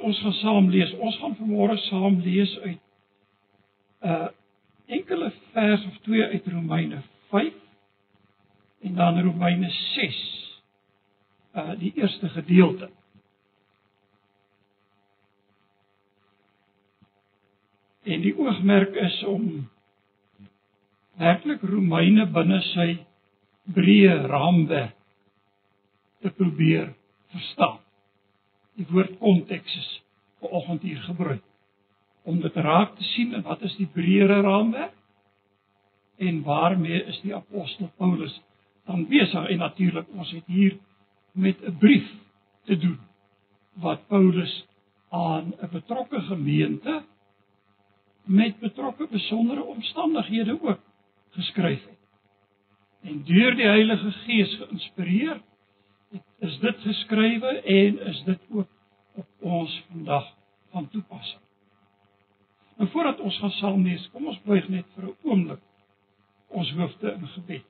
ons gaan saam lees. Ons gaan vanmôre saam lees uit 'n uh, enkele vers of twee uit Romeine 5 en dan Romeine 6. Uh die eerste gedeelte. En die oogmerk is om werklik Romeine binne sy breë raamwerk te probeer verstaan. Die woord konteks is vanoggend hier gebruik om dit raak te sien en wat is die breëre raamwerk en waarmee is die apostel Paulus dan besig en natuurlik ons het hier met 'n brief te doen wat Paulus aan 'n betrokke gemeente met betrokke besondere omstandighede ook geskryf het. En deur die Heilige Gees geïnspireer is dit geskrywe en is dit ook op ons vandag van toepassing. En voordat ons gaan saam lees, kom ons buig net vir 'n oomblik ons hoofde in gebed.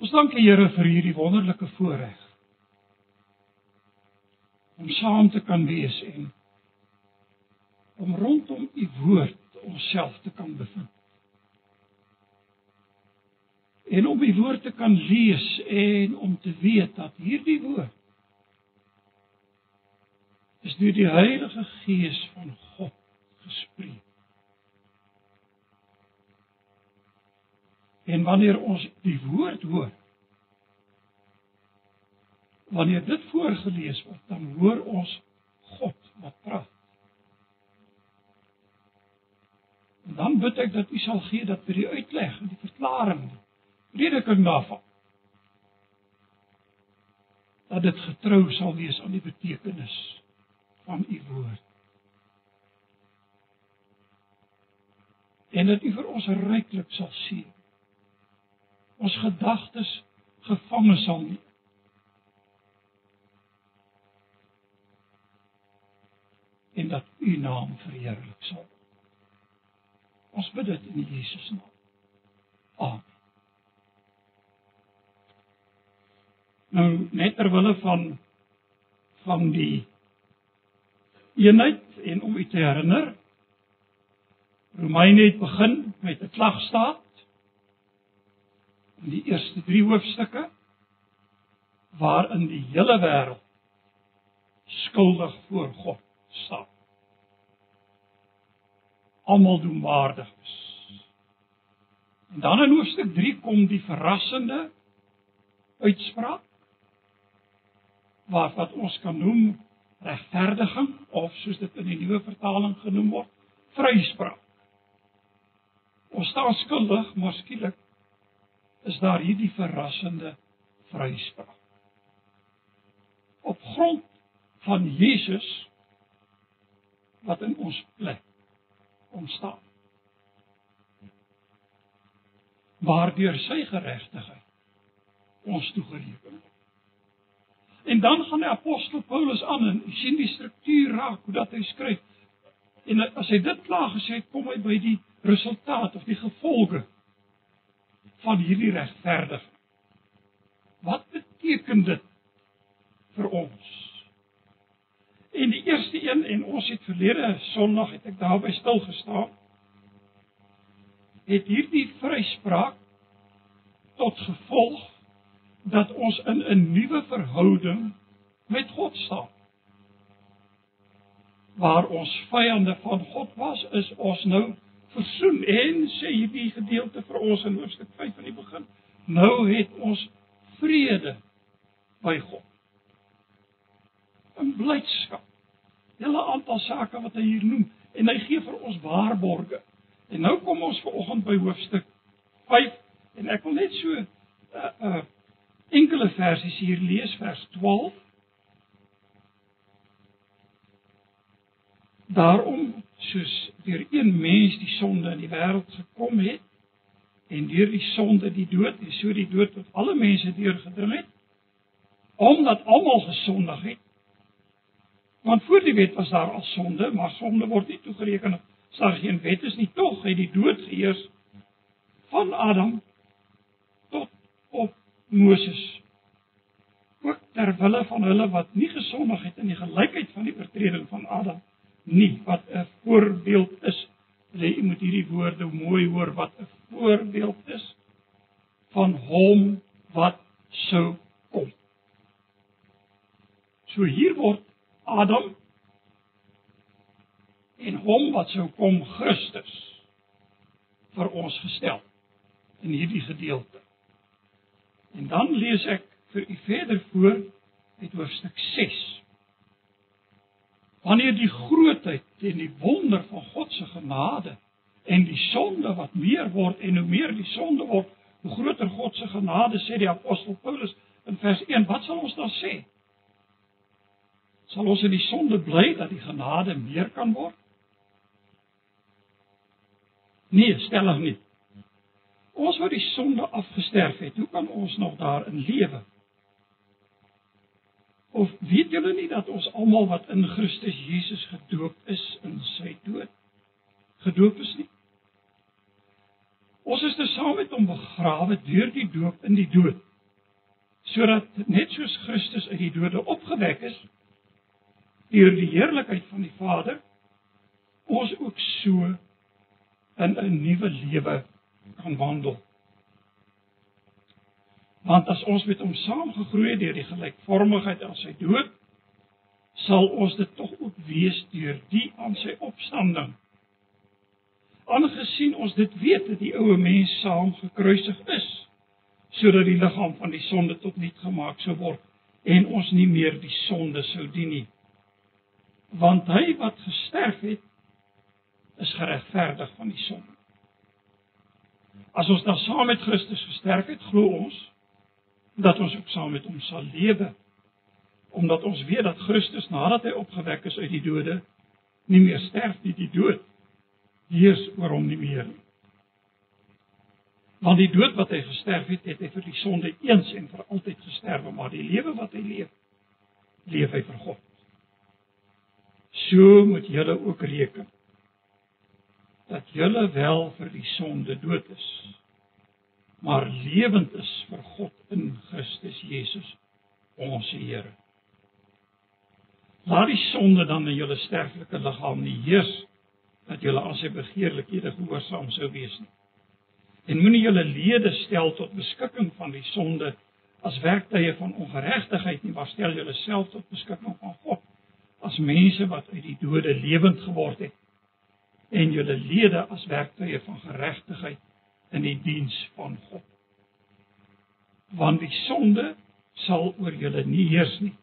Ons dank die Here vir hierdie wonderlike voorreg om saam te kan wees en om rondom u woord onsself te kan bevind. En om die woord te kan lees en om te weet dat hierdie woord is deur die Heilige Gees van God gespreek. En wanneer ons die woord hoor, wanneer dit voorgeles word, dan hoor ons God wat praat. Dan bid ek dat U sal gee dat vir die uitleg en die verklaring, prediking daarvan dat dit getrou sal wees aan die betekenis van U woord. En dat U vir ons ryklik sal sien. Ons gedagtes gevange sal neem. En dat U naam verheerlik sal. Ons bid dit in Jesus naam. Amen. Nou net terwille van van die eenheid en om u te herinner. Romeine het begin met 'n klagstaat. In die eerste 3 hoofstukke waarin die hele wêreld skuldig voor God staan almal doenwaardig is. En dan in hoofstuk 3 kom die verrassende uitspraak wat wat ons kan noem regverdiging of soos dit in die nuwe vertaling genoem word, vryspraak. Ons staan skuldig, maar skielik is daar hierdie verrassende vryspraak. Op grond van Jesus wat in ons plek ontstaan. Waardeur sy geregtigheid ons toegereken word. En dan gaan die apostel Paulus aan en sien die struktuur raak hoe dat hy skryf. En as hy dit klaar gesê het, kom hy by die resultaat of die gevolge van hierdie regverdiging. Wat beteken dit vir ons? En die eerste een en ons het verlede Sondag het ek daarby stil gestaan. Het hierdie vryspraak tot gevolg dat ons in 'n nuwe verhouding met God staan. Waar ons vyande van God was, is ons nou versoen en sê hierdie gedeelte vir ons in hoofstuk 5 van die begin. Nou het ons vrede by God. 'n blydskap. Hele aantal sake wat hy hier noem en hy gee vir ons waarborge. En nou kom ons ver oggend by hoofstuk 5 en ek wil net so uh, uh, enkele versies hier lees vers 12. Daarom soos deur een mens die sonde in die wêreld gekom het en deur die sonde die dood en so die dood tot alle mense deurgedring het omdat almal gesondig het Want voor die wet was daar al sonde, maar sonde word nie toegereken as daar geen wet is nie. Tog het die dood geheers van Adam tot op Moses. ook ter wille van hulle wat nie gesondig het in die gelykheid van die oortreding van Adam nie wat 'n voorbeeld is. Jy moet hierdie woorde mooi hoor wat 'n voorbeeld is van hom wat sou kom. So hier word Adam en hom wat sou kom Christus vir ons gestel in hierdie gedeelte. En dan lees ek vir u verder voor uit hoofstuk 6. Wanneer die grootheid en die wonder van God se genade en die sonde wat meer word en hoe meer die sonde word, hoe groter God se genade sê die apostel Paulus in vers 1, wat sal ons dan sê? Sal ons in die sonde bly dat die genade meer kan word? Nee, stellig nie. Ons wat die sonde afgesterf het, hoe kan ons nog daarin lewe? Of weet julle nie dat ons almal wat in Christus Jesus gedoop is in sy dood gedoop is nie? Ons is te saam met hom begrawe deur die doop in die dood. Sodat net soos Christus uit die dode opgewek is deur die heerlikheid van die Vader, ons ook so in 'n nuwe lewe kan wandel. Want as ons met hom saamgegroei deur die gelykvormigheid aan sy dood, sal ons dit tog ook wees deur die aan sy opstanding. Aangesien ons dit weet dat die ou mens saam gekruisig is, sodat die liggaam van die sonde tot niet gemaak sou word en ons nie meer die sonde sou dien nie. Want hy wat gesterf het, is geregverdig van die sonde. As ons dan saam met Christus gesterf het, glo ons dat ons ook saam met hom sal lewe. Omdat ons weet dat Christus nadat hy opgewek is uit die dode, nie meer sterf nie, die dood heers oor hom nie meer nie. Want die dood wat hy gesterf het, het hy vir die sonde eens en vir altyd gesterf, maar die lewe wat hy leef, leef hy vir God. So moet julle ook reken dat julle wel vir die sonde dood is maar lewend is vir God in Christus Jesus ons Here. Laat die sonde dan in julle sterflike liggaam nie heers dat julle aan sy begeerlikhede gehoorsaam sou wees nie. En moenie julle lede stel tot beskikking van die sonde as werktuie van ongeregtigheid nie, maar stel julleself tot beskikking van God as mense wat uit die dode lewend geword het en julle lede as werktuie van geregtigheid in die diens van God. Want die sonde sal oor julle nie heers nie.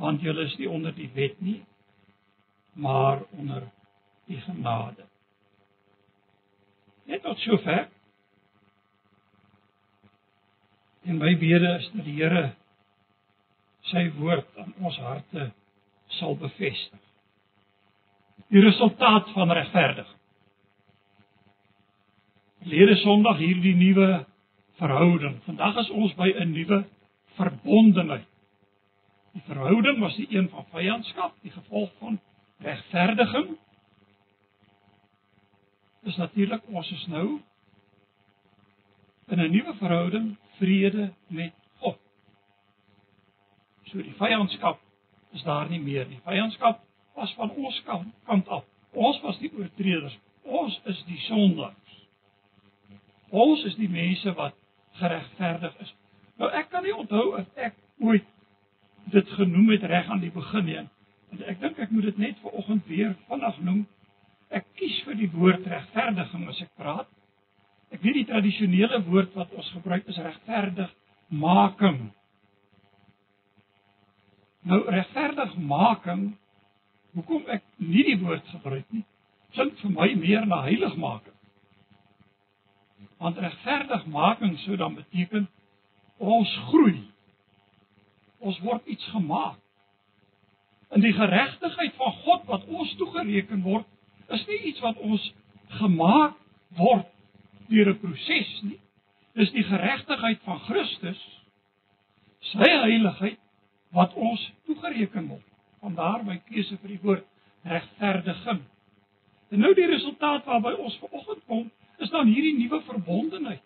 Want julle is nie onder die wet nie, maar onder die genade. Net tot sover. En my bede is dat die Here sy woord aan ons harte sal bevestig die resultaat van regverdiging. Lede Sondag hierdie nuwe verhouding. Vandag is ons by 'n nuwe verbondenheid. Die verhouding was die een van vyandskap, die gevolg van regverdiging. Dis natuurlik ons is nou in 'n nuwe verhouding, vrede met God. So die vyandskap is daar nie meer nie. Vyandskap was van ons kant, kant af. Ons was die oortreders. Ons is die sondaars. Ons is die mense wat geregverdig is. Nou ek kan nie onthou of ek ooit dit genoem het reg aan die begin nie. En ek dink ek moet dit net vir oggend weer vinnig noem. Ek kies vir die woord regverdiging as ek praat. Ek weet die tradisionele woord wat ons gebruik is regverdig making. Nou regverdig making hoekom ek nie die woord gebruik nie, klink vir my meer na heiligmaking. Want regverdigmaking sou dan beteken ons groei. Ons word iets gemaak. In die geregtigheid van God wat ons toegereken word, is nie iets wat ons gemaak word deur 'n proses nie. Dis die geregtigheid van Christus, sy heiligheid wat ons toegereken word. Vandaar my keuse vir die woord regverdiging. En nou die resultaat waarby ons vanoggend kom, is dan hierdie nuwe verbondenheid.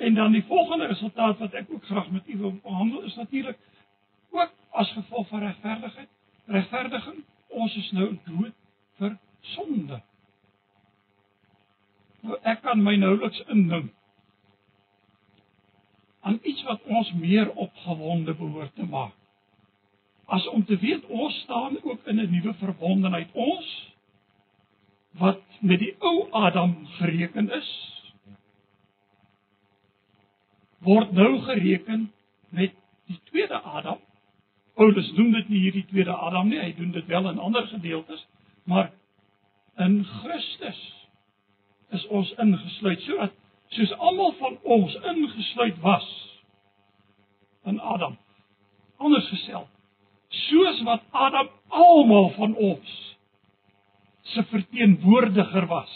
En dan die volgende resultaat wat ek ook graag met u wil behandel is natuurlik ook as gevolg van regverdigheid, regverdiging. Ons is nou dood vir sonde. Nou ek kan my nouliks indink aan iets wat ons meer opgewonde behoort te maak. As om te weet ons staan ook in 'n nuwe verbondenheid ons wat met die ou Adam gereken is word nou gereken met die tweede Adam. Paulus noem dit nie hierdie tweede Adam nie, hy doen dit wel in ander gedeeltes, maar in Christus is ons ingesluit sodat soos almal van ons ingesluit was in Adam. Anders gestel, soos wat Adam almal van ons se verteenwoordiger was.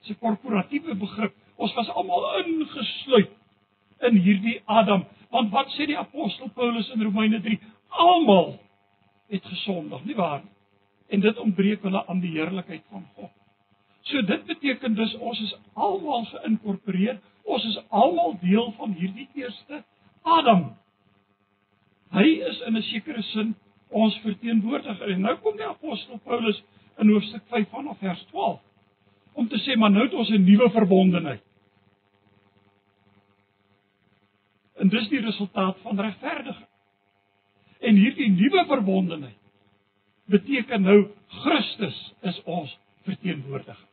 Dis 'n korporatiewe begrip. Ons was almal ingesluit in hierdie Adam. Want wat sê die apostel Paulus in Romeine 3? Almal het gesondig, nie waar nie? En dit ontbreek hulle aan die heerlikheid van God. So dit beteken dus ons is almal geïnkorporeer. Ons is almal deel van hierdie eerste Adam. Hy is in 'n sekere sin ons verteenwoordiger. En nou kom die apostel Paulus in hoofstuk 5 vanaf vers 12 om te sê maar nou het ons 'n nuwe verbondenheid. En dis die resultaat van regverdiging. En hierdie nuwe verbondenheid beteken nou Christus is ons verteenwoordiger.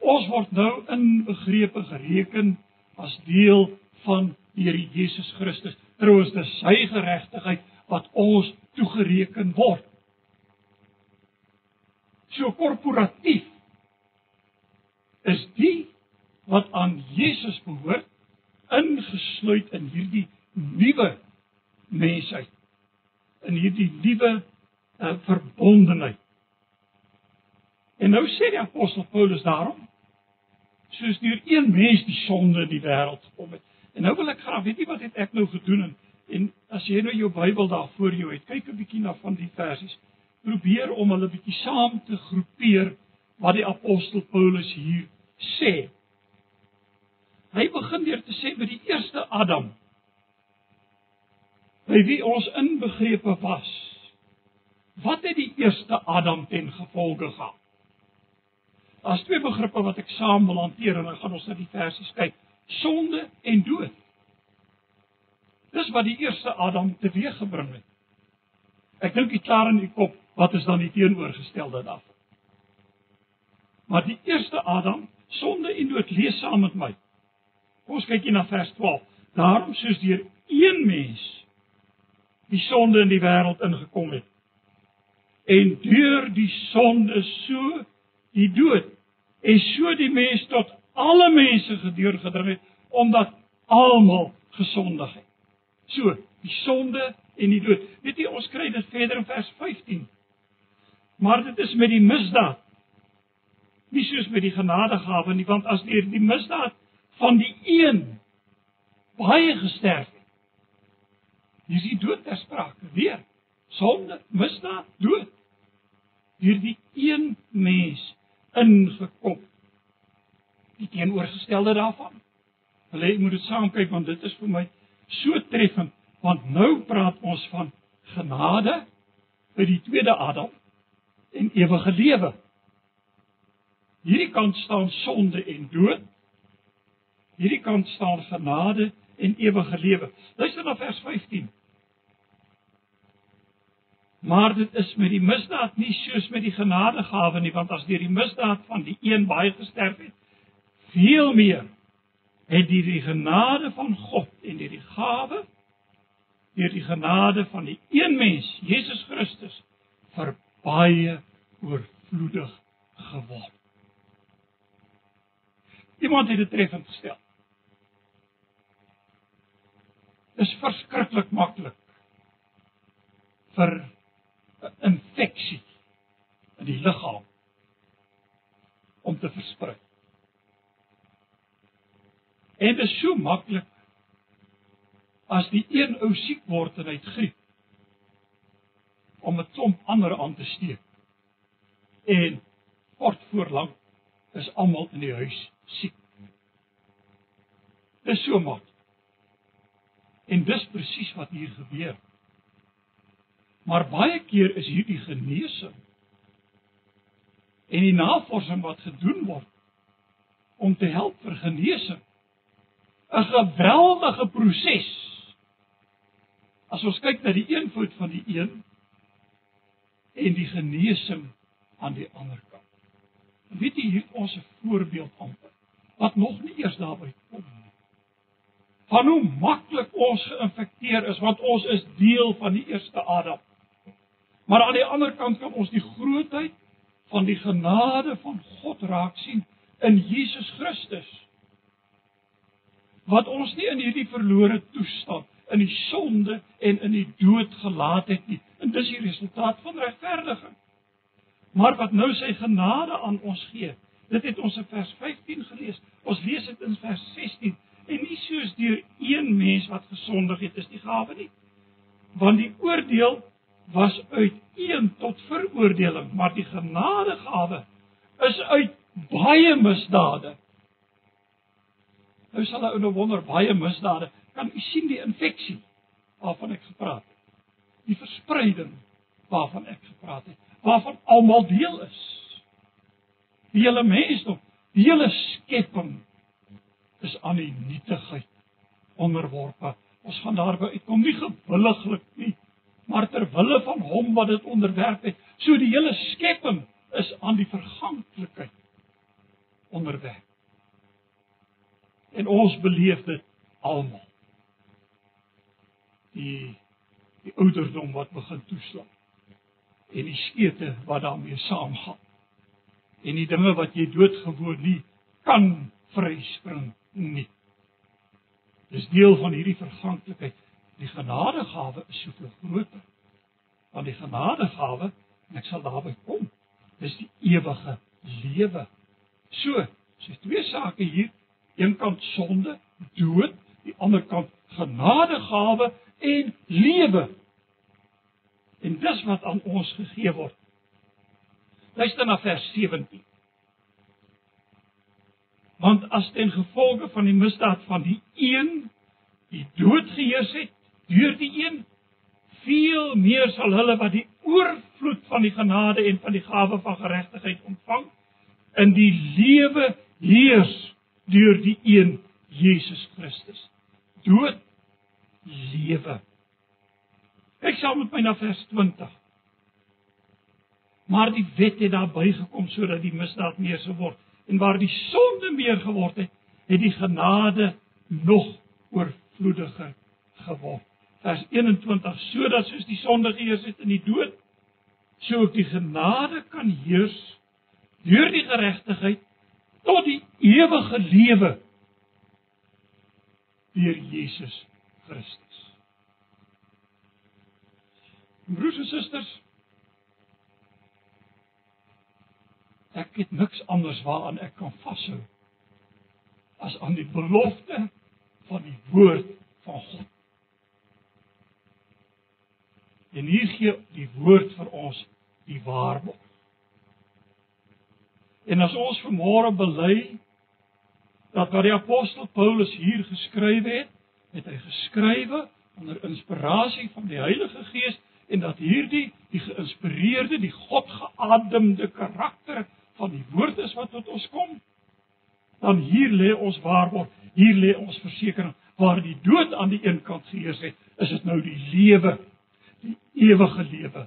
Ons word nou inbegrepe gereken as deel van die Here Jesus Christus. Trouwens, dis sy geregtigheid wat ons toegereken word. So korporatief is die wat aan Jesus behoort ingesluit in hierdie nuwe mensheid in hierdie nuwe uh, verbondenheid. En nou sê die apostel Paulus daarom soos deur een mens die sonde in die wêreld gekom het. En nou wil ek graag weet jy wat het ek nou gedoen en, en as jy nou jou Bybel daar voor jou het, kyk 'n bietjie na van die versies. Probeer om hulle bietjie saam te groepeer wat die apostel Paulus hier sê. Hy begin deur te sê by die eerste Adam by wie ons inbegrepe was. Wat het die eerste Adam ten gevolge gehad? Daar's twee begrippe wat ek saam wil hanteer en dan gaan ons na die versies kyk. Sonde en dood. Dis wat die eerste Adam teweeggebring het. Ek dink dit klaar in die kop, wat is dan die teenoorgestelde daarvan? Maar die eerste Adam, sonde en dood lees saam met my. Ons kyk hier na vers 12. Daarom soos deur een mens die sonde in die wêreld ingekom het en deur die sonde so die dood en so die mens tot alle mense gedeurgedring het omdat almal gesondig het. So, die sonde en die dood. Weet jy, ons kry dit verder in vers 15. Maar dit is met die misdaad. Nie soos met die genadegawe nie, want as deur die misdaad van die een baie gesterf het. Is die dood ter sprake. Weer sonde, misdaad, dood. Deur die een mens ingekom. Die teenoorgestelde daarvan. Jy moet dit saam kyk want dit is vir my so treffend want nou praat ons van genade by die tweede Adam en ewige lewe. Hierdie kant staan sonde en dood. Hierdie kant staan genade en ewige lewe. Luister na vers 15. Maar dit is met die misdaad nie soos met die genadegawe nie, want as deur die misdaad van die een baie gesterf het, veel meer het die, die genade van God en deur die gawe deur die genade van die een mens, Jesus Christus, vir baie oorvloedig geword. Iemand het dit treffend gestel. Is verskriklik maklik vir 'n infeksie in die liggaam om te versprei. En dit is so maklik as die een ou siek word en hy het griep om 'n klomp ander aan te steek. En kort voor lank is almal in die huis siek. Dis so maklik. En dis presies wat hier gebeur. Maar baie keer is hierdie genesing en die navorsing wat gedoen word om te help vir genesing 'n geweldige proses. As ons kyk na die een voet van die een en die genesing aan die ander kant. Weet jy hier ons 'n voorbeeld amper wat nog nie eers daarby kom nie. Van hoe maklik ons geïnfekteer is want ons is deel van die eerste Adam. Maar aan die ander kant kan ons die grootheid van die genade van God raak sien in Jesus Christus wat ons nie in hierdie verlore toestand in die sonde en in die dood gelaat het nie. En dis die resultaat van regverdiging. Maar wat nou sy genade aan ons gee. Dit het ons in vers 15 gelees. Ons lees dit in vers 16 en nie soos deur een mens wat gesondig het is die gawe nie. Want die oordeel was uit een tot veroordeling, maar die genadegawe is uit baie misdade Nou sal 'n ou nou wonder baie misdade. Kan u sien die infeksie waarvan ek gepraat het? Die verspreiding waarvan ek gepraat het, waarvan almal deel is. Die hele mensdom, die hele skepping is aan die nietigheid onderworpe. Ons gaan daarby uitkom nie gewilliglik nie, maar ter wille van hom wat dit onderwerp het. So die hele skepping is aan die verganklikheid onderwerp. En ons beleef dit almal. Die die ouderdom wat begin toeslaan. En die skete wat daarmee saamgaan. En die dinge wat jy doodgewoon nie kan vryspring nie. Dis deel van hierdie verganklikheid. Die genadegawe is soveel groter. Want die genadegawe, en ek sal daarby kom, is die ewige lewe. So, dis twee sake hier een kant sonde, dood, die ander kant genadegawe en lewe. En dis wat aan ons gegee word. Luister na vers 17. Want as ten gevolge van die misdaad van die een die dood geheers het deur die een veel meer sal hulle wat die oorvloed van die genade en van die gawe van geregtigheid ontvang in die lewe heers deur die een Jesus Christus. Dood lewe. Ek sal met my na vers 20. Maar die wet het daar bygekom sodat die misdaad meer sou word en waar die sonde meer geword het, het die genade nog oorvloediger geword. Vers 21 sodat soos die sonde geheers het in die dood, so ook die genade kan heers deur die geregtigheid tot die ewige lewe deur Jesus Christus. Broers en susters, ek het niks anders waaraan ek kan vashou as aan die belofte van die woord van God. En hier gee die woord vir ons die waarborg. En as ons vanmôre bely dat wat die apostel Paulus hier geskryf het, het hy geskrywe onder inspirasie van die Heilige Gees en dat hierdie die geïnspireerde, die Godgeademde karakter van die woord is wat tot ons kom, dan hier lê ons waarborg, hier lê ons versekering waar die dood aan die een kant geheers het, is dit nou die lewe, die ewige lewe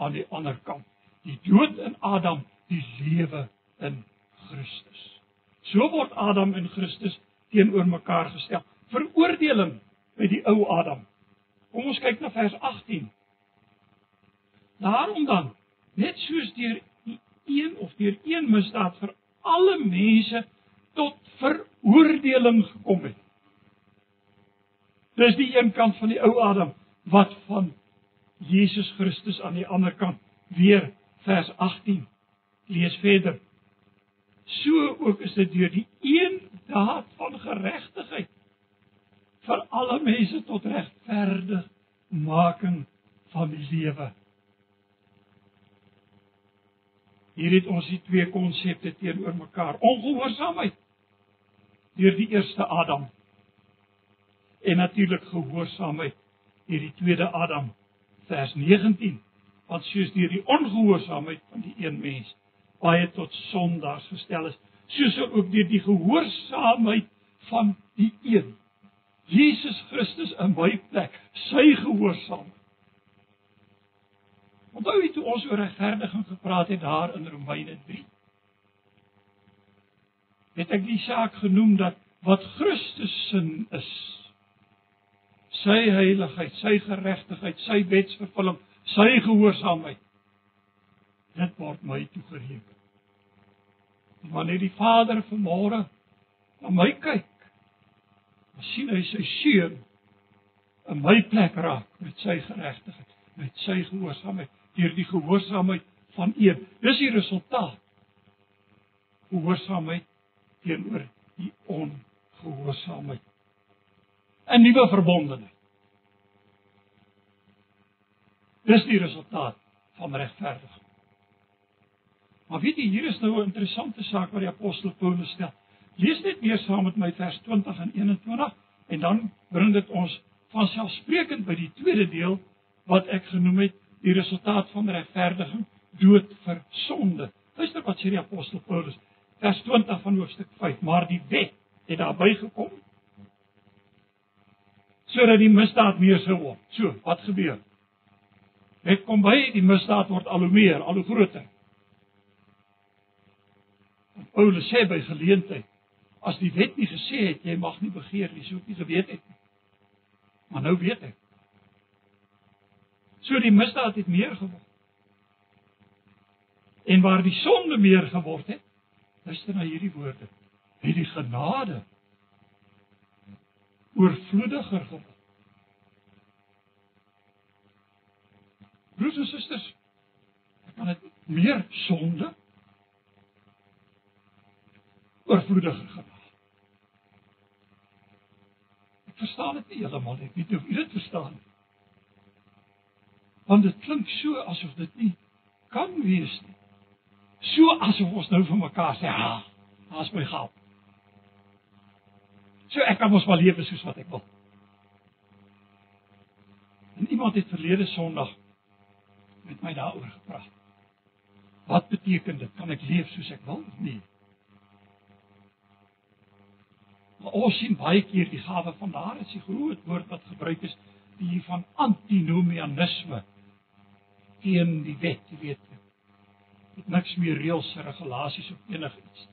aan die ander kant. Die dood in Adam, die lewe in Christus. So word Adam en Christus teenoor mekaar gestel. Veroordeling by die ou Adam. Kom ons kyk na vers 18. Daarom dan, net soos deur een of deur een misdaad vir alle mense tot veroordeling gekom het. Dis die een kant van die ou Adam wat van Jesus Christus aan die ander kant weer vers 18 lees verder so ook is dit deur die een daad van geregtigheid vir alle mense tot regverdig making van die lewe. Hier het ons die twee konsepte teenoor mekaar. Ongehoorsaamheid deur die eerste Adam en natuurlik gehoorsaamheid deur die tweede Adam vers 19 want soos deur die ongehoorsaamheid van die een mens baie tot sondaars gestel is soos ook deur die gehoorsaamheid van die een Jesus Christus in my plek sy gehoorsaamheid Onthou jy toe ons oor regverdiging gepraat het daar in Romeine 3? Het ek die saak genoem dat wat Christus sin is, sy heiligheid, sy geregtigheid, sy wetsvervulling, sy gehoorsaamheid, dit word my toegereken. Wanneer die Vader vanmôre na my kyk, dan sien hy sy seun in my plek raak met sy geregtigheid, met sy gehoorsaamheid deur die gehoorsaamheid van een. Dis die resultaat. Gehoorsaamheid teenoor die ongehoorsaamheid. 'n Nuwe verbondenheid. Dis die resultaat van regverdiging. Maar weet jy, hier is nou 'n interessante saak wat die apostel Paulus stel. Lees net weer saam met my vers 20 en 21 en dan bring dit ons van selfsprekend by die tweede deel wat ek genoem het die resultaat van regverdiging dood vir sonde. Luister wat sê die apostel Paulus, vers 20 van hoofstuk 5, maar die wet het daarby gekom sodat die misdaad meer sou word. So, wat gebeur? Wet kom by, die misdaad word al hoe meer, al hoe groter. Paulus sê by geleentheid, as die wet nie gesê het jy mag nie begeer nie, sou ek nie geweet het nie. Maar nou weet ek. So die misdaad het meer geword. En waar die sonde meer geword het, luister na hierdie woorde. Het die genade oorvloediger geword. Broers en susters, kan dit meer sonde oorvloediger geword. Ek verstaan dit nie heeltemal nie. Ek weet nie of u dit verstaan nie want dit klink so asof dit nie kan wees nie. So asof ons nou vir mekaar sê, "Ha, daar's my geld." So ek kan mos maar lewe soos wat ek wil. En iemand het verlede Sondag met my daaroor gepraat. Wat beteken dit? Kan ek leef soos ek wil of nie? Maar ons sien baie keer die gawe van daar is die groot woord wat gebruik is die van antinomianisme teen die wet, jy weet. Dit niks meer reëls, regulasies of enigiets.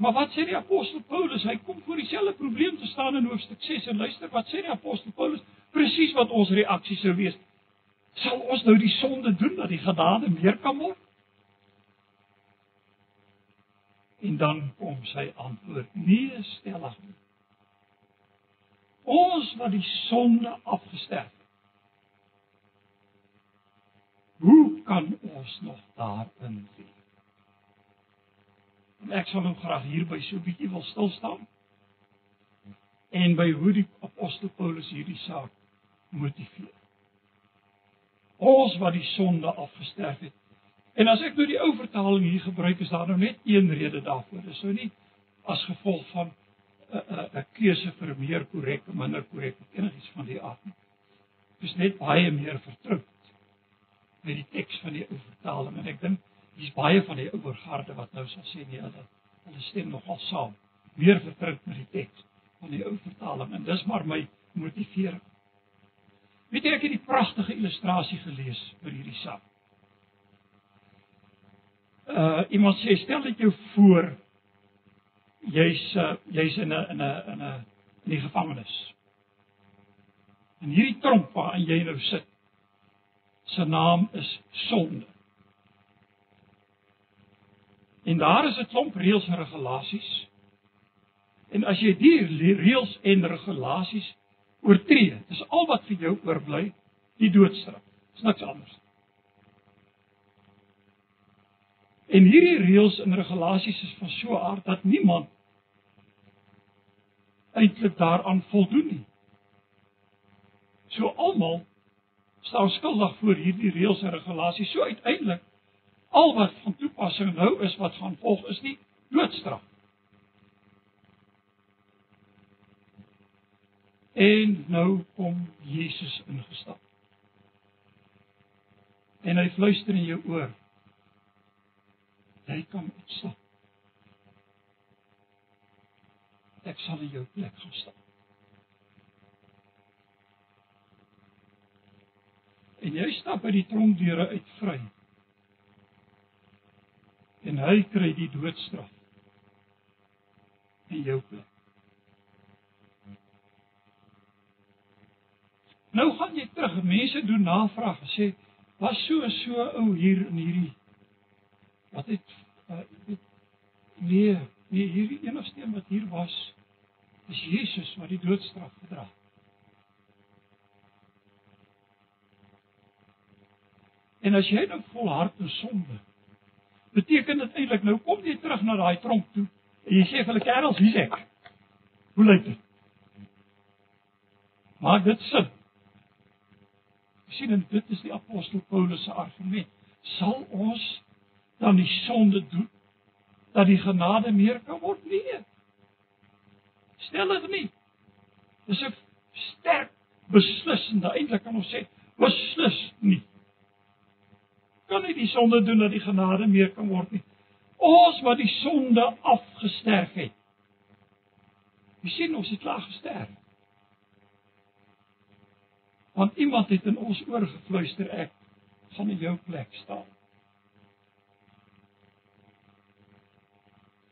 Maar wat sê die apostel Paulus? Hy kom voor dieselfde probleem te staan in hoofstuk 6 en luister wat sê die apostel Paulus? Presies wat ons reaksie sou wees. Sal ons nou die sonde doen dat die genade meer kan word? En dan kom sy antwoord: Nee, stellig nie. Ons wat die sonde afgesterf Hoe kan ons nog daarin wees? Ek sal nou graag hier by so 'n bietjie wil stil staan. En by hoe die apostel Paulus hierdie saak motiveer. Ons wat die sonde afgesterf het. En as ek nou die ou vertaling hier gebruik, is daar nou net een rede daarvoor. Dis nou nie as gevolg van 'n 'n 'n keuse vir meer korrek of minder korrek of enigiets van die aard nie. Dis net baie meer vertroud met die teks van die ou vertaling en ek dink dis baie van die ouer garde wat nou sal sê nee hulle hulle stem nogal saam meer vertroud met die teks van die ou vertaling en dis maar my motivering. Weet jy ek het 'n pragtige illustrasie gelees oor hierdie saak. Uh iemand sê stel dit jou voor jy's uh, jy's in 'n in 'n in 'n in die gevangenis. En hierdie tromp waar jy nou sit se naam is sonde. En daar is 'n klomp reëls en regulasies. En as jy die reëls en regulasies oortree, dis al wat vir jou oorbly, die doodstraf. Dis niks anders. En hierdie reëls en regulasies is van so 'n aard dat niemand eintlik daaraan voldoen nie. So almal staan skuldig voor hierdie reëls en regulasies. So uiteindelik al wat van toepassing nou is wat gaan volg is nie doodstraf. En nou kom Jesus ingestap. En hy fluister in jou oor. Jy kan opstaan. Ek sal in jou plek gaan staan. En jy stap by die tronkdeure uit vry. En hy kry die doodstraf. In jou plek. Nou gaan jy terug. Mense doen navraag sê was so so ou hier in hierdie wat het uh, nee, nee hierdie enigste een wat hier was is Jesus wat die doodstraf gedra het. En as jy nou volhard in sonde, beteken dit eintlik nou kom jy terug na daai tronk toe en jy sê vir hulle kerels, hier's ek. Hoe lyk dit? Maak dit sin? sien en dit is die apostel Paulus se argument. Sal ons dan die sonde doen dat die genade meer kan word? Nee. Stel dit nie. Dis 'n sterk beslissende eintlik kan ons sê beslis nie kan nie die sonde doen dat die genade meer kan word nie. Ons wat die sonde afgesterf het. Jy sien ons het klaar gesterf. Want iemand het in ons oor gefluister ek gaan in jou plek staan.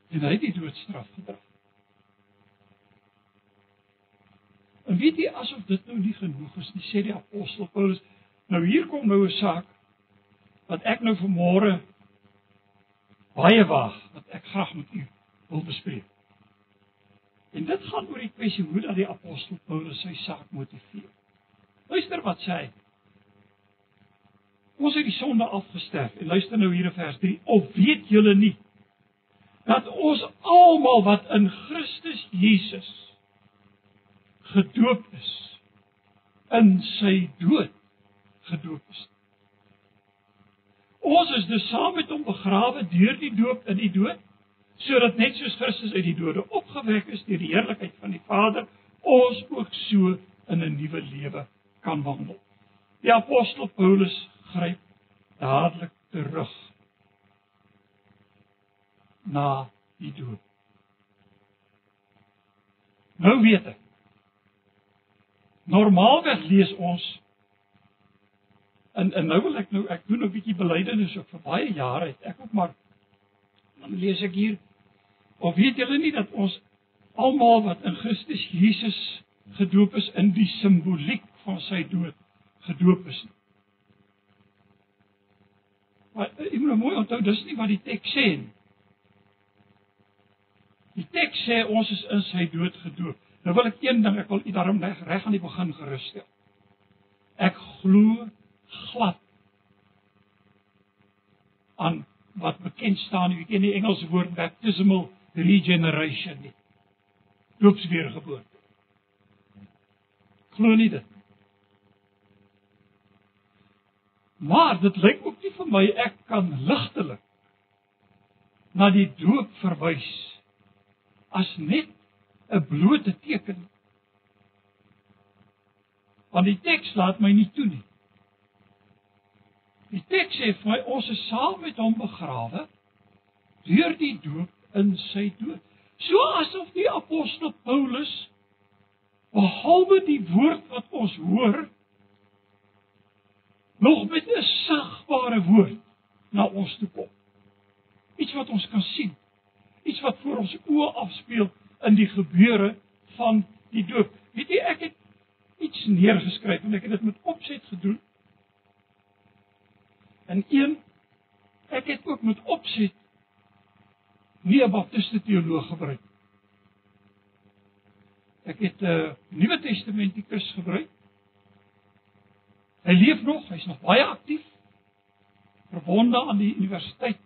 En hy het die doodstraf gedra. En weet jy asof dit nou nie genoeg is nie, sê die apostel Paulus. Nou hier kom nou 'n saak wat ek nou vanmôre baie waag wat ek graag met u wil bespreek. En dit gaan oor die kwessie hoe dat die apostel Paulus sy saak motiveer. Luister wat sê hy. Ons het die sonde afgesterf en luister nou hier in vers 3. Of weet julle nie dat ons almal wat in Christus Jesus gedoop is in sy dood gedoop is. Ons is dus saam met hom begrawe deur die doop in die dood, sodat net soos Christus uit die dode opgewek is deur die heerlikheid van die Vader, ons ook so in 'n nuwe lewe kan wandel. Die apostel Paulus gryp dadelik terug na die dood. Nou weet ek. Normaalweg lees ons En en nou wil ek nou ek doen 'n bietjie belydenis ook vir baie jare het ek ook maar dan lees ek hier of weet julle nie dat ons almal wat in Christus Jesus gedoop is in die simboliek van sy dood gedoop is. Maar ek moet nou mooi onthou dis nie wat die teks sê nie. Die teks sê ons is in sy dood gedoop. Nou wil ek een ding ek wil u daarom reg reg aan die begin gerus stel. Ek glo glad aan wat bekend staan in die Engelse woord baptismal regeneration nie. Doopsweergeboorte. Glo nie dit. Maar dit lyk ook nie vir my ek kan ligtelik na die doop verwys as net 'n blote teken. Want die teks laat my nie toe nie. Die teks sê vir my ons is saam met hom begrawe deur die doop in sy dood. So asof die apostel Paulus behalwe die woord wat ons hoor nog met 'n sigbare woord na ons toe kom. Iets wat ons kan sien. Iets wat voor ons oë afspeel in die gebeure van die doop. Weet jy ek het iets neergeskryf en ek het dit met opset gedoen En een ek het ook met opset nie 'n baptiste teoloog gebruik. Ek het 'n uh, Nuwe Testamentikus gebruik. Hy leef nog, hy's nog baie aktief. Verbonde aan die Universiteit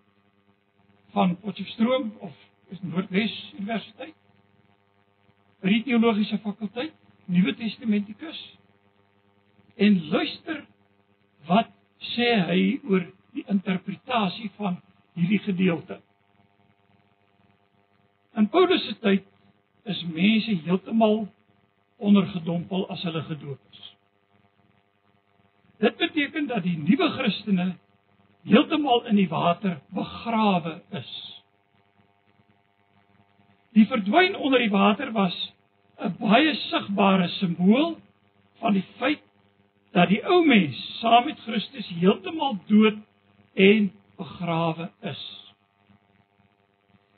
van Potchefstroom of is Noordwes Universiteit. Die teologiese fakulteit, Nuwe Testamentikus. En luister wat sê hy oor die interpretasie van hierdie gedeelte. In Paulus se tyd is mense heeltemal ondergedompel as hulle gedoop is. Dit beteken dat die nuwe Christene heeltemal in die water begrawe is. Die verdwyn onder die water was 'n baie sigbare simbool van die feit dat die ou mens saam met Christus heeltemal dood en begrawe is.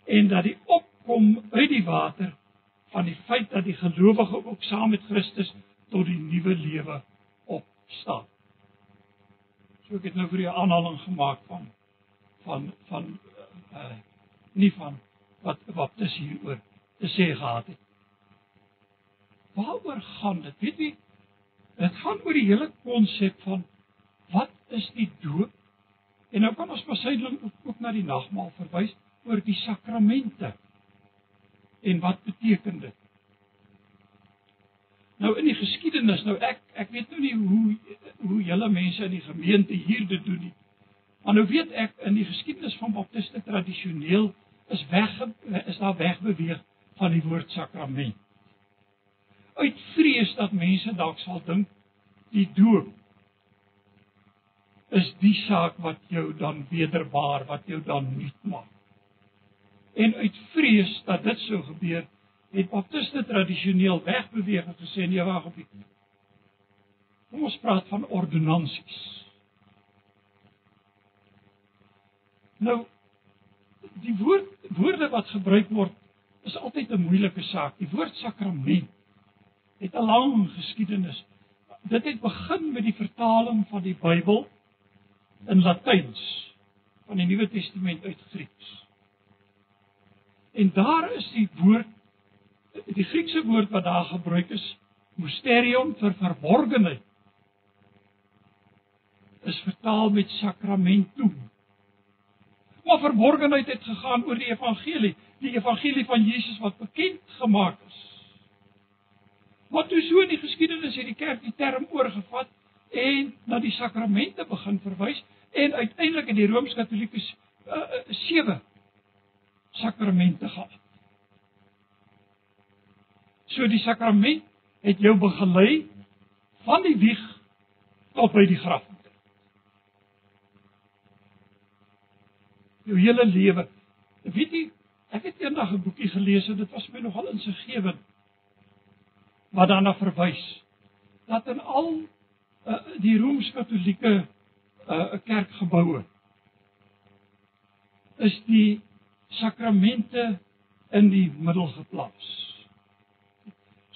En dat die opkom uit die water van die feit dat die gelowige ook saam met Christus tot die nuwe lewe opstaan. Ek het nou vir u 'n aanhaling gemaak van van van uh nie van wat dis hieroor te sê gehad het. Waaroor gaan dit? Weet jy, dit gaan oor die hele konsep van wat is die doop? En nou kan ons besydeling ook, ook na die nagmaal verwys oor die sakramente. En wat beteken dit? Nou in die geskiedenis, nou ek ek weet nou nie hoe hoe julle mense in die gemeente hier dit doen nie. Maar nou weet ek in die geskiedenis van baptiste tradisioneel is weg is daar wegbeweeg van die woord sakrament. Uit vrees dat mense dalk sal dink die doop is die saak wat jou dan wederbaar, wat jou dan nuut maak. En uit vrees dat dit sou gebeur, het baptiste tradisioneel wegbeweeg en gesê nee wag op. Kom ons praat van ordonnansies. Nou die woord woorde wat gebruik word is altyd 'n moeilike saak. Die woord sakrament het 'n lang geskiedenis. Dit het begin met die vertaling van die Bybel in Latyns van die Nuwe Testament uit Grieks. En daar is die woord die Griekse woord wat daar gebruik is, mysterium vir verborgenheid is vertaal met sakramentum. Maar verborgenheid het gegaan oor die evangelie, die evangelie van Jesus wat bekend gemaak is. Maar toe so in die geskiedenis het die kerk die term oorgevat en na die sakramente begin verwys en uiteindelik in die Rooms-Katolieke uh, uh, sewe sakramente gehad. So die sakrament het jou begelei van die wieg tot by die graf. Jou hele lewe. Weet jy, ek het eendag 'n boekie gelees en dit was my nogal insiggewend. Wat daarna verwys dat in al uh, die Rooms-Katolieke uh, kerkgeboue is die sakramente in die middel geplaas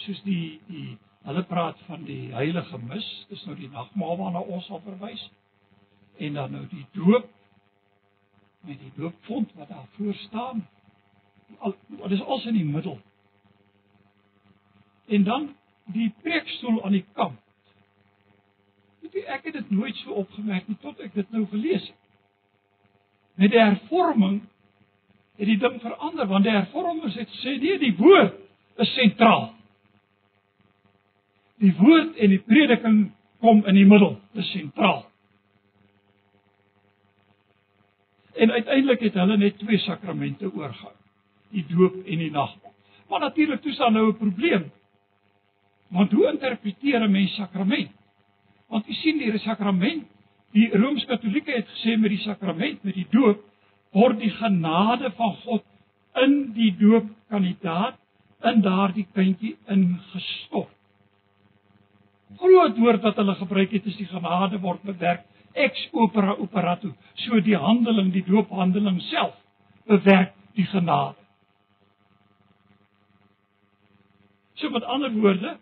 soos die die hulle praat van die heilige mis, dis nou die nagmaal waarna ons sal verwys. En dan nou die doop met die doopfont wat daar voor staan. Al wat is als in die middel. En dan die preekstoel aan die kant. Weet jy ek het dit nooit so opgemerk nie tot ek dit nou gelees het. Met die hervorming het die ding verander want die hervormers het gesê nee die woord is sentraal die woord en die prediking kom in die middel, dis sentraal. En uiteindelik het hulle net twee sakramente oorgehou, die doop en die nagmaal. Maar natuurlik toe staan nou 'n probleem. Want hoe interpreteer 'n mens sakrament? Want jy sien die sakrament, die Rooms-Katolieke het gesê met die sakrament, met die doop, word die genade van God in die doopkandidaat in daardie kindjie ingestort groot woord wat hulle gebruik het is die genade word bewerk. Ex opera operato. So die handeling die doophandeling self bewerk die genade. So met ander woorde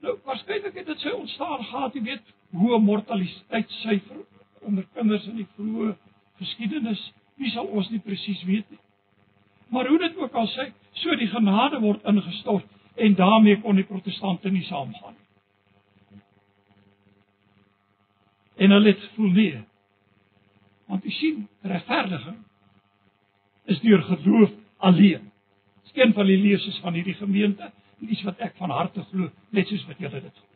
nou waarskynlik het dit sy ontstaan gehad jy weet hoe mortaliteitssyfer onder kinders in die vroeë geskiedenis wie sal ons nie presies weet nie. Maar hoe dit ook al sê so die genade word ingestort en daarmee kon die protestante nie saamgaan nie En hulle het gevoel nee. Want u sien, regverdiging is deur geloof alleen. Skien van die lewens van hierdie gemeente, iets wat ek van harte glo, net soos wat julle dit glo.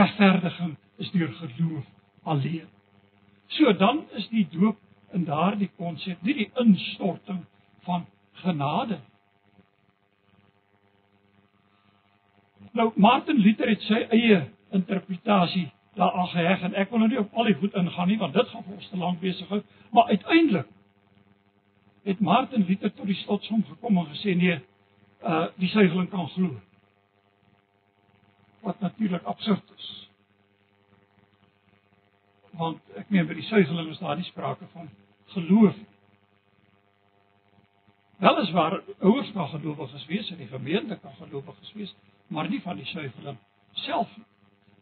Regverdiging is deur geloof alleen. So dan is die doop in daardie konsep nie die instorting van genade. Nou Martin Luther het sy eie interpretasie daaraan geheg en ek wil nou nie op al die goed ingaan nie want dit gaan ons te lank besig hou, maar uiteindelik het Martin Luther tot die slotsom gekom en gesê nee, uh die suigeling kan glo. Wat natuurlik absurd is. Want ek meen by die suigeling is daar nie sprake van geloof. Wel is waar ouers kan gelowiges wees en die gemeente kan gelowiges wees, maar nie van die suigeling self nie.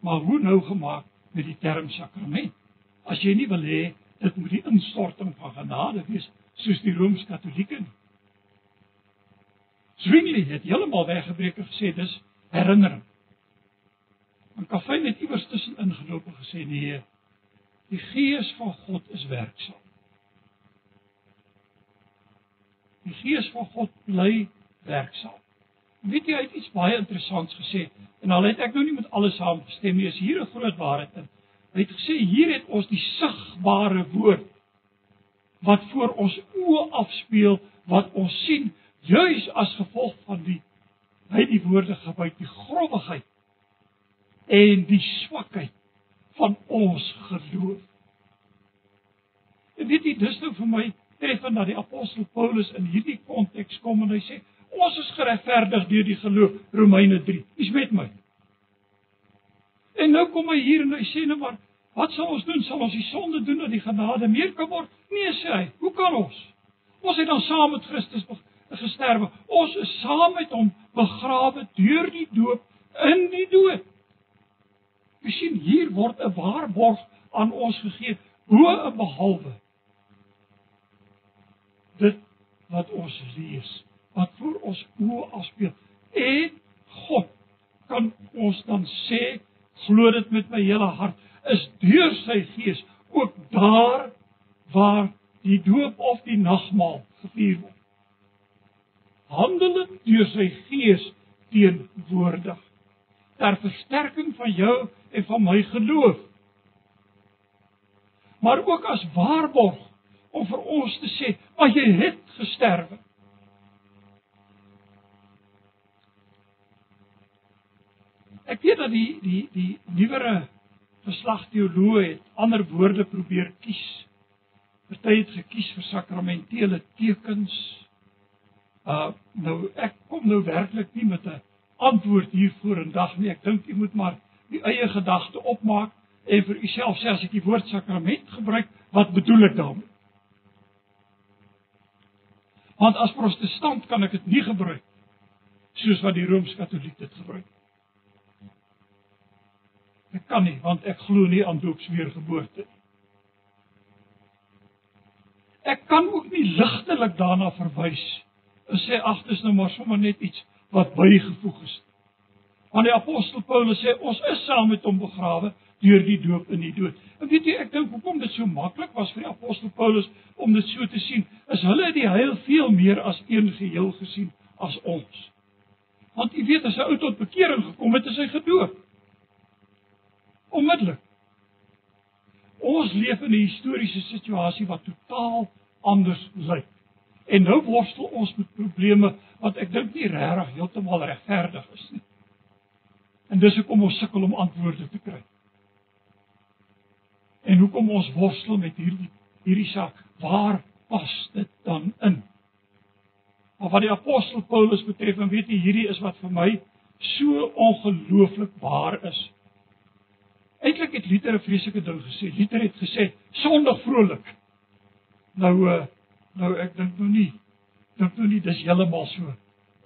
Maar hoe nou gemaak met die term sakrament? As jy nie wil hê dit moet die instorting van genade wees soos die Rooms-Katolieke nie. Zwingli het heeltemal weggebreek en gesê dis herinnering. En Calvin het iewers tussen ingeloop en gesê nee, die Gees van God is werksaam. Die Gees van God bly werksaam. Weet jy hy het iets baie interessants gesê en al het ek nou nie met alles saamgestem nie, is hier 'n groot waarheid in. Hy het gesê hier het ons die sigbare woord wat voor ons oë afspeel wat ons sien juis as gevolg van die hy die woorde gebruik die grondigheid en die swakheid van ons geloof. En weet jy dis nou vir my treffend dat die apostel Paulus in hierdie konteks kom en hy sê ons is geregverdig deur die geloof Romeine 3. Dis met my. En nou kom hy hier en hy sê nou maar wat sal ons doen? Sal ons die sonde doen dat die genade meer kan word? Nee sê hy. Hoe kan ons? Ons het dan saam met Christus gesterwe. Ons is saam met hom begrawe deur die doop in die dood. Jy sien hier word 'n waarborg aan ons gegee bo en behalwe dit wat ons lees, wat voor ons oë afspeel. En God kan ons dan sê, glo dit met my hele hart, is deur sy gees ook daar waar die doop of die nagmaal gevier word. Handel deur sy gees teenwoordig ter versterking van jou en van my geloof. Maar ook as waarborg om vir ons te sê, "Maar jy het gesterwe." Ek weet dat die die die nuwere geslag teoloë het ander woorde probeer kies. Party het gekies vir sakramentele tekens. Uh nou ek kom nou werklik nie met 'n antwoord hiervoor in dag nie. Ek dink jy moet maar die eie gedagte opmaak en vir uself sê as ek die woord sakrament gebruik, wat bedoel ek daarmee? Want as protestant kan ek dit nie gebruik soos wat die rooms-katoliek dit gebruik. Ek kan nie want ek glo nie aan doopsweergeboorte nie. Ek kan ook nie ligtelik daarna verwys en sê ag dis nou maar sommer net iets wat bygevoeg is. Want die apostel Paulus sê ons is saam met hom begrawe deur die doop in die dood. En weet jy ek dink hoekom dit so maklik was vir die apostel Paulus om dit so te sien, is hulle die heil veel meer as een geheel gesien as ons. Want jy weet as 'n ou tot bekering gekom het, is hy gedoop. Onmiddellik. Ons leef in 'n historiese situasie wat totaal anders lyk. En nou worstel ons met probleme wat ek dink nie regtig heeltemal regverdig is nie. En dis hoekom ons sukkel om antwoorde te kry. En hoekom ons worstel met hierdie hierdie saak? Waar pas dit dan in? Maar wat die apostel Paulus betref, en weet jy, hierdie is wat vir my so ongelooflik waar is. Eintlik het Luther 'n vreeslike ding gesê. Luther het gesê sondig vrolik. Nou uh nou ek dink nou nie dink nou nie dis heeltemal so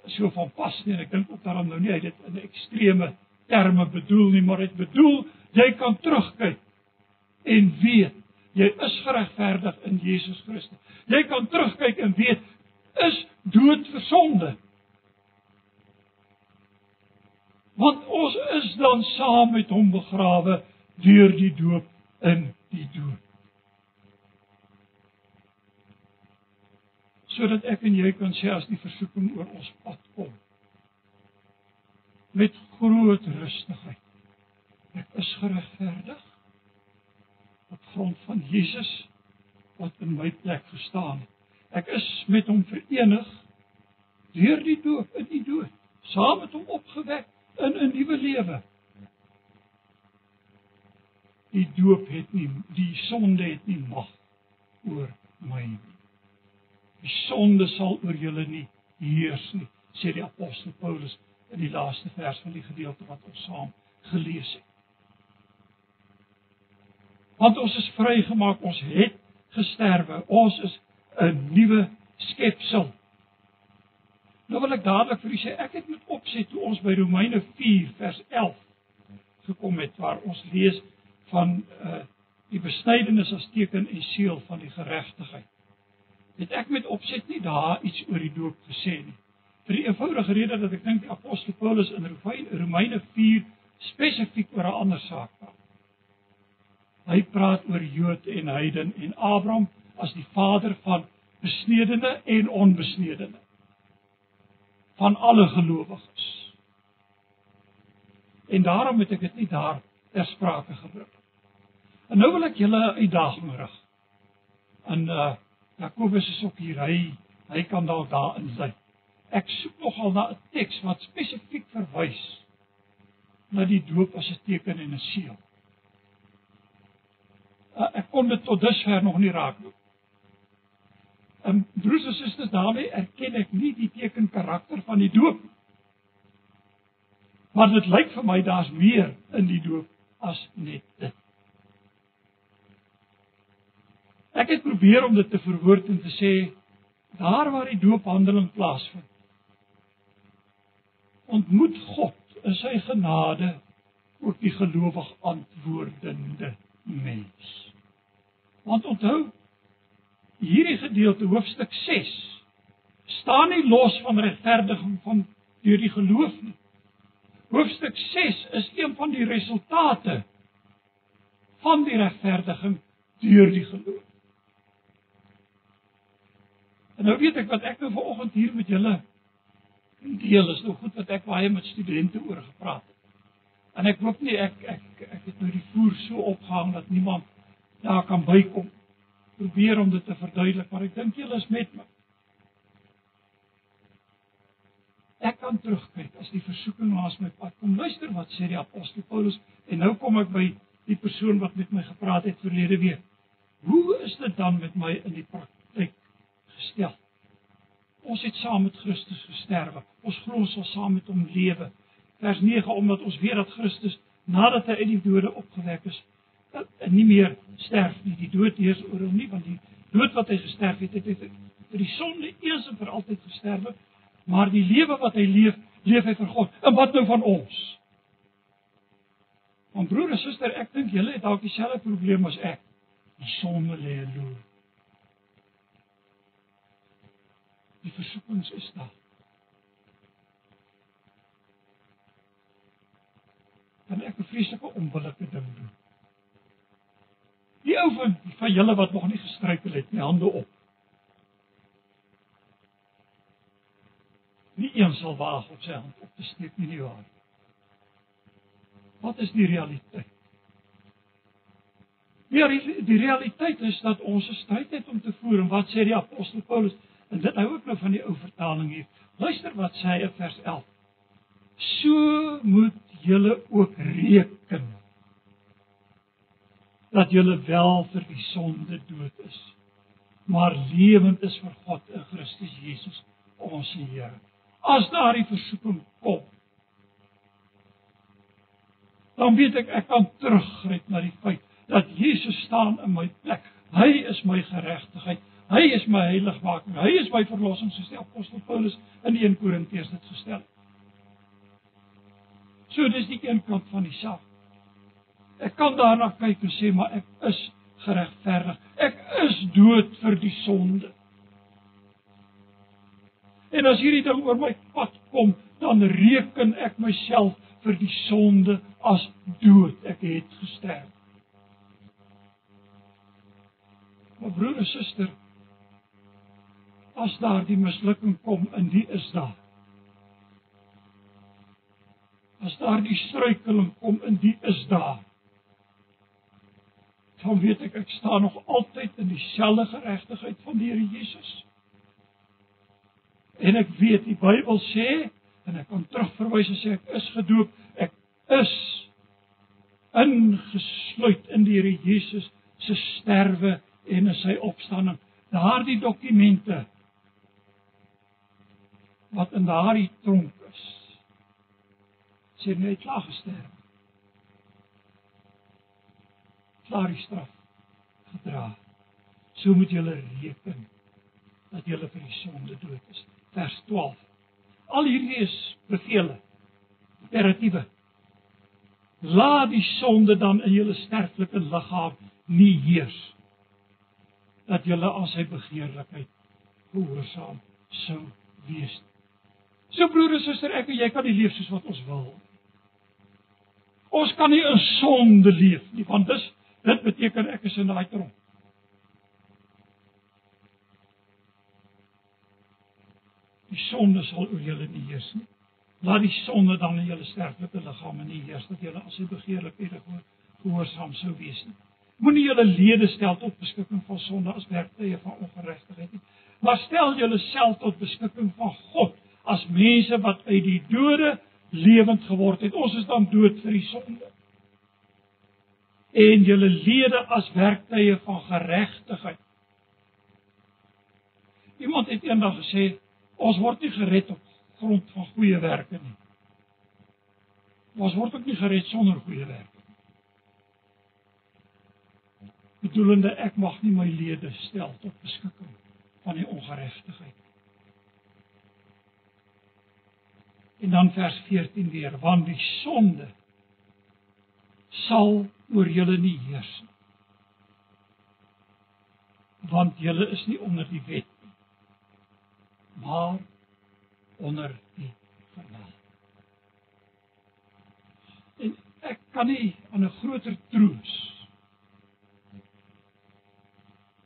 so van pas nie. Ek dink ook daarom nou nie hy dit in ekstreme terme bedoel nie, maar dit bedoel jy kan terugkyk en weet jy is geregverdig in Jesus Christus. Jy kan terugkyk en weet is dood vir sonde. Want ons is dan saam met hom begrawe deur die doop in die dood. Sodat ek en jy kan sê as die versoeking oor ons pad kom met groot rustigheid. Ek is geregverdig op grond van Jesus wat in my plek gestaan het. Ek is met hom verenig deur die doop in die dood, saam met hom opgewek in 'n nuwe lewe. Die doop het nie die sonde het nie mag oor my nie. Die sonde sal oor julle nie heers nie, sê die apostel Paulus in die laaste vers van die gedeelte wat ons saam gelees het. Want ons is vrygemaak, ons het gesterwe, ons is 'n nuwe skepsel. Nou wil ek dadelik vir u sê, ek het met opset toe ons by Romeine 4 vers 11 gekom het waar ons lees van uh die besnydenis as teken en seël van die geregtigheid. Het ek met opset nie daar iets oor die doop gesê nie. Vir die eenvoudige rede dat ek dink die apostel Paulus in Romeine 4 spesifiek oor 'n ander saak praat. Hy praat oor Jood en heiden en Abraham as die vader van besnedene en onbesnedene van alle gelowiges. En daarom het ek dit nie daar ter sprake gebring. En nou wil ek julle 'n uitdaging rig. En uh Jakobus is ook hier. Hy hy kan dalk daar insluit. Ek soek nogal na 'n teks wat spesifiek verwys na die doop as 'n teken en 'n seël. Uh, ek kon dit tot dusver nog nie raak nie. En broers en susters, daarmee erken ek nie die teken karakter van die doop nie. Maar dit lyk vir my daar's meer in die doop as net dit. Ek het probeer om dit te verwoord en te sê daar waar die doophandeling plaasvind. Ontmoet God in sy genade ook die gelowig antwoordende mens. Want onthou hierdie gedeelte hoofstuk 6 staan nie los van regverdiging van deur die geloof nie. Hoofstuk 6 is een van die resultate van die regverdiging deur die geloof. En nou weet ek wat ek nou vanoggend hier met julle deel is nou goed wat ek baie met studente oor gepraat het. En ek hoop nie ek ek ek het nou die voer so opgehang dat niemand daar kan bykom. Probeer om dit te verduidelik, maar ek dink julle is met my. Ek kan terugkyk as die versoeking langs my pad kom. Luister wat sê die apostel Paulus en nou kom ek by die persoon wat met my gepraat het verlede week. Hoe is dit dan met my in die praktyk gestel. Ons het saam met Christus gesterwe. Ons glo ons sal saam met hom lewe. Vers 9 omdat ons weet dat Christus nadat hy uit die dode opgewek is, nie meer sterf nie. Die dood heers oor hom nie, want die dood wat hy gesterf het, het hy vir die sonde eens en vir altyd gesterwe, maar die lewe wat hy leef, leef hy vir God. En wat nou van ons? Want broer en suster, ek dink julle het dalk dieselfde probleem as ek. Die sonde lê loop. Die versoekings is daar. Dan ek 'n vreeslike onbillike ding doen. Die ou van van julle wat nog nie gestruikel het nie, hande op. Nie een sal waag op sy hand op te steek nie, nie waar. Wat is die realiteit? Ja, die realiteit is dat ons 'n stryd het om te voer en wat sê die apostel Paulus? En dit hou ook nou van die ou vertaling hier. Luister wat sê hy in vers 11. So moet julle ook reken dat julle wel vir die sonde dood is, maar lewend is vir God in Christus Jesus ons Here. As daardie versoeking kom, dan weet ek ek kan teruggryp na die feit dat Jesus staan in my plek. Hy is my geregtigheid. Hy is my heiligmaker. Hy is my verlossing soos die apostel Paulus in 1 Korintiërs dit gestel het. So dis die een kant van die saak. Ek kan daarna kyk en sê maar ek is geregverdig. Ek is dood vir die sonde. En as hierdie ding oor my pad kom, dan reken ek myself vir die sonde as dood. Ek het gesterf. Maar broer en suster, as daar die mislukking kom in die is daar. As daar die struikeling kom in die is daar. Dan weet ek ek staan nog altyd in dieselfde geregtigheid van die Here Jesus. En ek weet die Bybel sê en ek kan terugverwys sê ek is gedoop, ek is ingesluit in die Here Jesus se sterwe en in sy opstanding. Daardie dokumente wat in daardie tronk is. Sê net nou klaar gesterf. Klaar die straf gedra. So moet julle reken dat julle vir die sonde dood is. Vers 12. Al hierdie is bevele. Imperatiewe. Laat die sonde dan in julle sterflike liggaam nie heers dat julle aan sy begeerlikheid gehoorsaam sou wees. So broer en suster, ek en jy kan nie leef soos wat ons wil. Ons kan nie in sonde leef nie, want dis dit beteken ek is in daai tronk. Die sonde sal oor julle nie heers nie. Laat die sonde dan in julle sterflike liggame nie heers dat julle as hy begeerlikhede gehoorsaam sou wees nie. Moenie julle lede stel tot beskikking van sonde as werktuie van ongeregtigheid nie, maar stel julleself tot beskikking van God as mense wat uit die dode lewend geword het. Ons is dan dood vir die sonde. En julle lede as werktuie van geregtigheid. Iemand het eendag gesê ons word nie gered op grond van goeie werke nie. Ons word ook nie gered sonder goeie werke. Bedoelende ek mag nie my lede stel tot beskikking van die ongeregtigheid. En dan vers 14 weer, want die sonde sal oor julle nie heers nie. Want julle is nie onder die wet nie, maar onder die genade. En ek kan nie aan 'n groter troos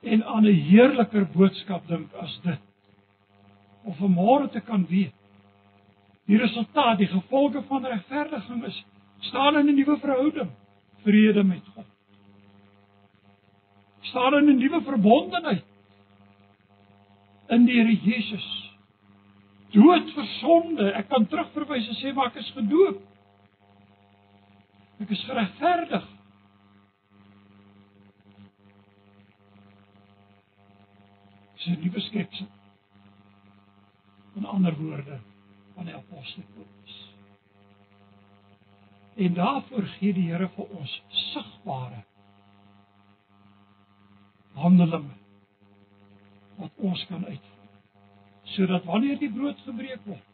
en aan 'n heerliker boodskap dink as dit. Of môre te kan weet die resultaat, die gevolge van regverdiging is staan in 'n nuwe verhouding, vrede met God. staan in 'n nuwe verbondenheid in die Here Jesus dood vir sonde. Ek kan terugverwys en sê maar ek is gedoop. Ek is geregverdig. Sy nuwe skepsel. In ander woorde van die apostel Paulus. En daarvoor gee die Here vir ons sigbare handelinge wat ons kan uit sodat wanneer die brood gebreek word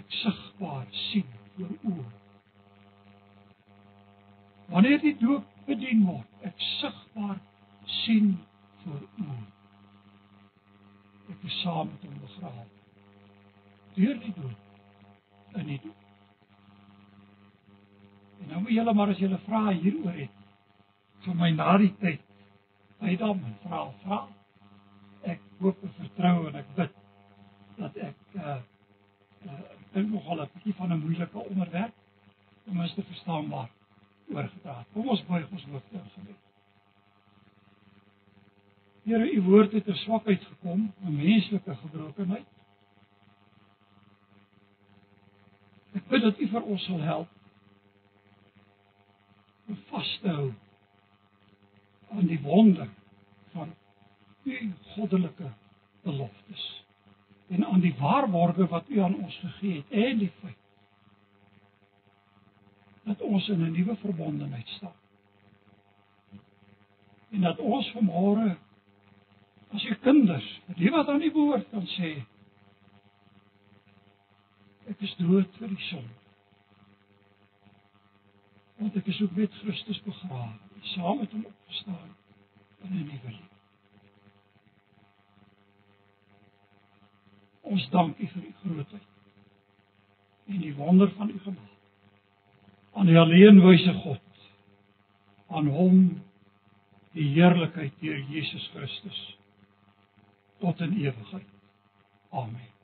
ek sigbaar sien oor oë. Wanneer die doop bedien word ek sigbaar sien voor oë. Ek is saam met hom begrawe. Deur die dood in die doop nou moet julle maar as julle vra hieroor het vir my na die tyd hy dan vra vra ek hoop en vertrou en ek bid dat ek uh uh dink nogal 'n bietjie van 'n moeilike onderwerp om ons te verstaanbaar oorgedra. Kom ons buig ons hoofde in gebed. Here, u woord het 'n swakheid gekom, 'n menslike gebrokenheid. Ek bid dat u vir ons sal help om vas te hou aan die wonder van u goddelike beloftes en aan die waarborge wat u aan ons gegee het en die feit dat ons in 'n nuwe verbondenheid staan. En dat ons vanmôre as u kinders, die wat aan u behoort kan sê ek is dood vir die sonde. Want ek is ook met Christus begrawe, saam met hom opgestaan in 'n nuwe lewe. Ons dank U vir U grootheid en die wonder van U genade. Aan die alleenwyse God. Aan Hom die heerlikheid deur Jesus Christus tot in ewigheid. Amen.